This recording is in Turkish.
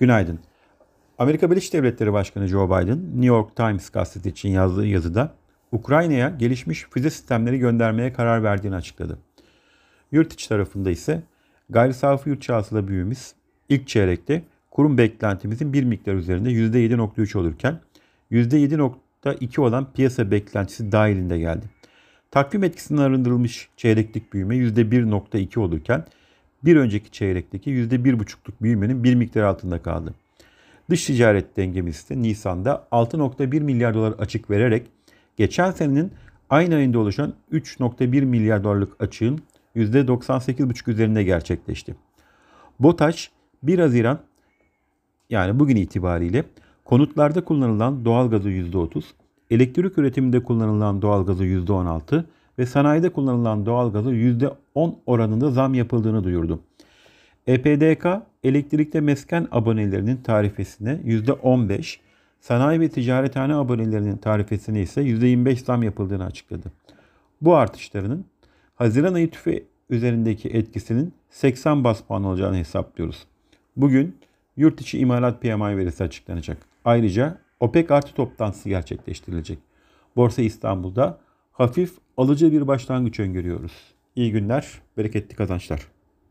Günaydın. Amerika Birleşik Devletleri Başkanı Joe Biden, New York Times gazetesi için yazdığı yazıda Ukrayna'ya gelişmiş füze sistemleri göndermeye karar verdiğini açıkladı. Yurt içi tarafında ise gayri safi yurt hasıla büyümemiz ilk çeyrekte kurum beklentimizin bir miktar üzerinde %7.3 olurken %7.2 olan piyasa beklentisi dahilinde geldi. Takvim etkisinden arındırılmış çeyreklik büyüme %1.2 olurken bir önceki çeyrekteki %1.5'luk büyümenin bir miktar altında kaldı. Dış ticaret dengemiz ise Nisan'da 6.1 milyar dolar açık vererek geçen senenin aynı ayında oluşan 3.1 milyar dolarlık açığın %98.5 üzerinde gerçekleşti. BOTAŞ 1 Haziran yani bugün itibariyle konutlarda kullanılan doğalgazı %30, elektrik üretiminde kullanılan doğalgazı %16 ve sanayide kullanılan doğalgazı %10 oranında zam yapıldığını duyurdu. EPDK elektrikte mesken abonelerinin tarifesine %15, sanayi ve ticarethane abonelerinin tarifesine ise %25 zam yapıldığını açıkladı. Bu artışlarının Haziran ayı tüfe üzerindeki etkisinin 80 bas puan olacağını hesaplıyoruz. Bugün yurt içi imalat PMI verisi açıklanacak. Ayrıca OPEC artı toplantısı gerçekleştirilecek. Borsa İstanbul'da hafif alıcı bir başlangıç öngörüyoruz. İyi günler, bereketli kazançlar.